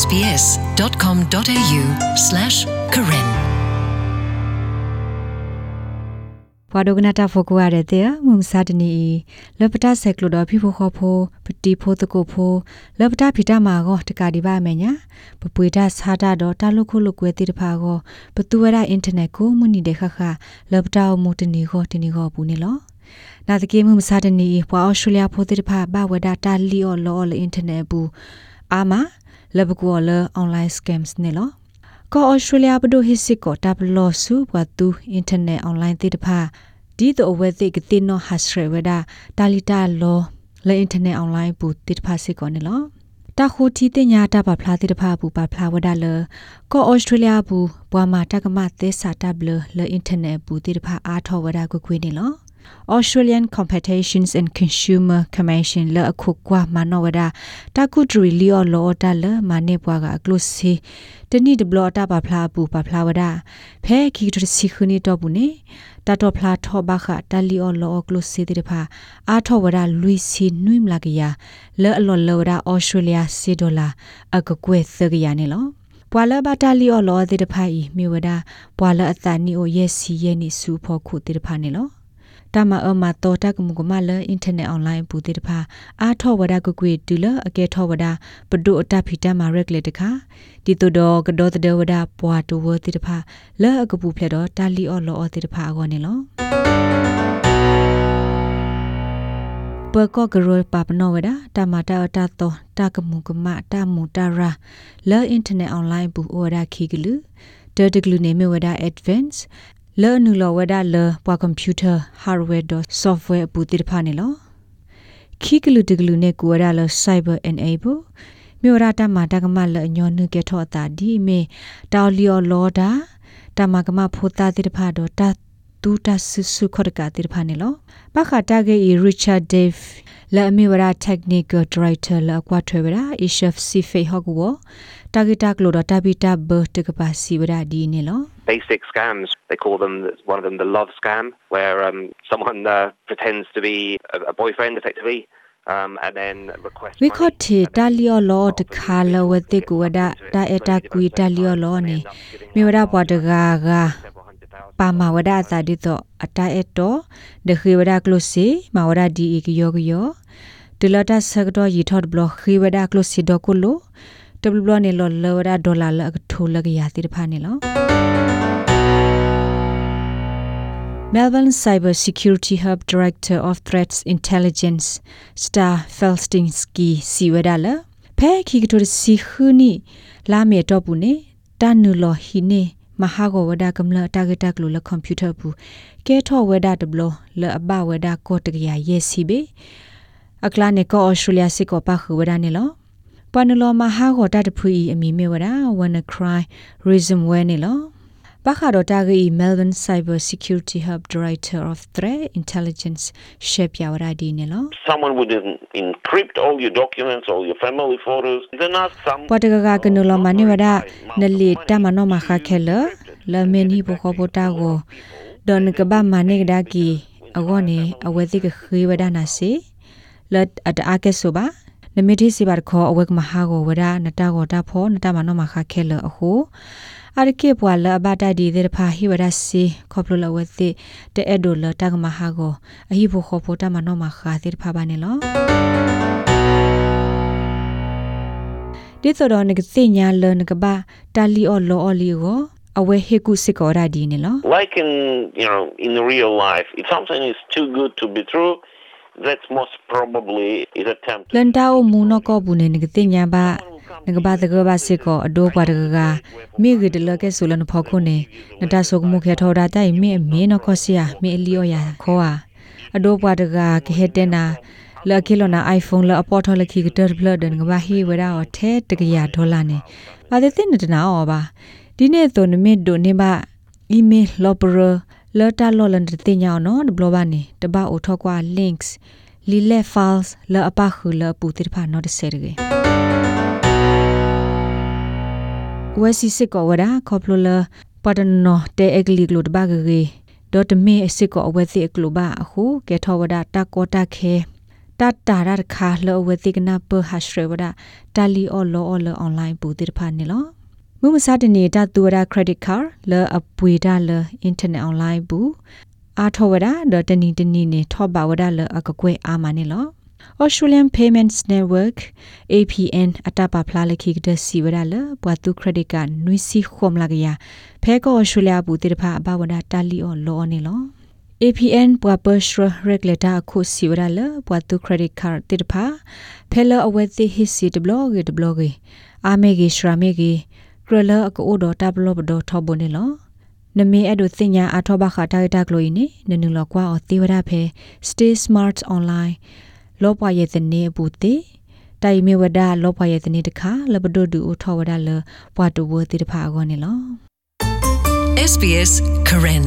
sbs.com.au/karen ဘွာဒိုကနာတာဖိုကူရတဲ့တဲ့မုံစာတနီလပတာဆက်ကလိုတော့ဖိဖို့ခေါ်ဖို့ပတိဖို့တကုဖို့လပတာဖိတာမာကိုတကဒီပါမယ်ညာပပွေတာစာတာတော့တာလုခုလုကွဲတိတဖာကိုပတူဝရအင်တာနက်ကိုမနီတဲ့ခခလပတာမူတနီကိုတနီကိုဘူးနေလောနာတကေမှုမစားတနီဘွာအော်စတြေးလျဖိုတိတဖာဘဝဒတာလီအော်လောလအင်တာနက်ဘူးအာမ လဘကောလအွန်လိုင်းစကမ်စ်နေလောကောဩစတြေးလျဘဒိုဟစ်စစ်ကိုတပ်လောစုဘဝတူအင်တာနက်အွန်လိုင်းတိတဖာဒီတော့ဝဲသိကတင်နောဟတ်စရဝဒတာလီတာလောလဲအင်တာနက်အွန်လိုင်းဘူးတိတဖာစစ်ကိုနေလောတခုတီတင်ညာတပါဖလားတိတဖာဘူးပါဖလားဝဒလကောဩစတြေးလျဘူးဘွာမာတကမသက်စာတပ်လလဲအင်တာနက်ဘူးတိတဖာအားထောဝဒကွခွေးနေလော Australian Competitions and Consumer Commission လအခုကွာမနောဝဒတာကုဒရီလီအောလောတာလမနေပွားကကလုစီတနိဒဘလတာပါဖလာပူပါဖလာဝဒဖဲခီတစီခုနီတော့ဘူးနေတတော်ဖလာထောဘခတလီအောလောကလုစီတိဖာအာထောဝဒလူစီနွိမလာကရလဲအလောလောဒ Australia စီဒေါ်လာအကကွဲသကရနေလောပွာလဘတာလီအောလောတိတဖာဤမြေဝဒပွာလအတနီအိုယက်စီယနီစူဖို့ခုတိတဖာနေလော တမအမတော်တကမှုကမလအင်တာနက်အွန်လိုင်းပူတေတဖာအာထောဝဒကကွေတူလအကဲထောဝဒပဒုအတဖီတမရက်လက်တခါဒီတုတော်ကဒေါ်တဒဝဒပွာတူဝတေတဖာလဲအကပူဖလက်တော့တာလီအော်လောအော်တေတဖာအကောနေလောပကောကရောပပနောဝဒတမတာတာတောတကမှုကမတမှုတရာလဲအင်တာနက်အွန်လိုင်းပူအော်ဒါခီကလူဒဒဂလူနေမဝဒ advance လောနူလောဝဒါလပွာကွန်ပျူတာဟာဝဲဒ်ဆော့ဖ်ဝဲပူတိတဖာနေလောခိကလူတကလူနေကိုရလ cyber enable မြေရတာမာတကမလညောနုကေထောတာဒီမေတောလီယောလောဒါတမကမဖိုတာတိတဖာတော့တတူတဆူဆူခေါ်ကတိတဖာနေလောပခတာဂေ Richard Dave လာအမီဝရာ technical director လာကွာထွေဝရာ ishef sife hogwo targeta kloda tabita ber te kapasi wara di ne lo basic scams they call them one of them the love scam where um someone uh, pretends to be a, a boyfriend effectively um and then request we khot thi talio lo de kha lo we te ku wada ta eta kui talio lo ne mi wada pwa de ga ga ပါမဝဒတာဒီတော့အတအတောဒခေဝဒကလုစီမဝဒဒီကယောကယောဒလတာဆက်တော့ရီထော့ ဘလခေဝဒကလုစီဒကုလိုတဘလဘလနေလောလောဝဒဒေါ်လာလကထိုလကရတိတဖာနေလော Melbourne Cyber Security Hub Director of Threats Intelligence Star Felstinsky Siwedala ဖဲခိကတိုစီခူနီလာမေတော့ဘူးနေတန်နူလောဟီနေမဟာဂဝဒကမ္လတာဂက်တက်လိုလကွန်ပျူတာဘူးကဲထောဝဒတဘလလအဘဝဒကိုတကရယေစီဘေအကလာနေကောအော်စတြေးလျစစ်ကောပါခဝဒနေလော ပနလောမဟာဂောတတဖူအမီမေဝဒ wanna cry reason when နေလောဘာခါတော့တာဂီ Melbourne Cyber Security Hub Director of Threat Intelligence Shep Yawaradi ne lo someone would encrypt all your documents all your family photos then ask some ပတကကကနလမနိဝဒနလီတမနောမခခဲလလမင်းဟိဘခဘတာကိုဒန်ကဘာမနိကဒါကီအဂောနေအဝဲတိကခေဝဒနာစီလတ်အတအကဲဆိုပါ နမီတိစီဘာခေါ်အဝဲကမဟာကိုဝဒနတာကိုတာဖောနတာမနောမခခဲလအခုအရကေပွာလဘတာဒီဒေဖာဟိဝရစီခေါပလလဝသိတဲ့အဒိုလတကမဟာကိုအဟိဖို့ခေါ်ဖို့တမနောမခါသေဖာပါနေလောဒီသောနကစိညာလနကဘာတာလီအော်လောအော်လီကိုအဝဲဟေကုစစ်ကောရာဒီနေလော like in you know in real life if something is too good to be true that's most probably is attempt လန်တာအိုမူနကောဘူးနေနကစိညာဘာနကဘာတကဘာစစ်ကောအဒိုးပွားတကကမိဂဒလကဲဆိုလနဖောက်ခုနေနတဆုကမှုခဲထောတာတိုင်မိအမေနခောစီယာမိအလီယောယာခောအာအဒိုးပွားတကကဟဲတဲ့နာလကီလိုနာ iPhone လအပေါ်ထော်လခီကတဘလဒန်ကဘာဟီဝရာအထဲတကရဒေါ်လာနေပါတဲ့တဲ့နတနာအောပါဒီနေ့သွန်မစ်ဒိုနေပါအီးမေး လ်လော်ပရာလော်တာလော်လန်တဲ့ညောင်းနော်ဘလောဘာနေတပအိုထောက်ကွာ links လီလက် files လောအပခူလောပူတိဖာနော်တဆဲရယ်ဝစီစစ်ကောဝဒါခေါပလိုလာပဒနောတေအဂလီဂလုဒဘာဂေဒေါ်တမေစစ်ကောအဝစီအကလုဘာအခုကေထောဝဒါတာကောတာခဲတတာတာရတခါလောဝတိကနာပဟာရှရဝဒတာလီအော်လောအော်လောအွန်လိုင်းပူတိတဖာနေလော မူမစားတနေတာတူရခရက်ဒစ်ကာလောအပွေဒါလောအင်တာနက်အွန်လိုင်းပူအာထောဝဒဒေါ်တနီတနီနေထောပါဝဒလောအကကွဲအာမနေလော Australian Payments Network APN အတပါဖလာလခိကဒစီဝရလဘွာတူခရဒစ်ကနွီစီခုမလာကရဖဲကော Australia ဘူးတိတဖာအဘဝဒတာလီအော်လောနေလော APN ဘွာပရှရ regulator ခုစီဝရလဘွာတူခရဒစ်ကာတိတဖာဖဲလအဝဲသိဟစ်စီတဘလော့ဂေတဘလော့ဂေအာမေဂေရှရာမေဂေ ကရလအကိုဒတာဘလော့ဘဒထောဘနေလောနမေအဲ့ဒိုတင်ညာအထောဘခတာတာကလိုင်းနေနနုလောကွာအသေးဝရဖဲ stay smart online လောပွားရဲ့တနေဘူးတေတိုင်မေဝဒလောပွားရဲ့တနေတခါလဘဒိုဒူအထောဝဒလဘွာတူဝတိတဖာအကောနေလော SBS Karen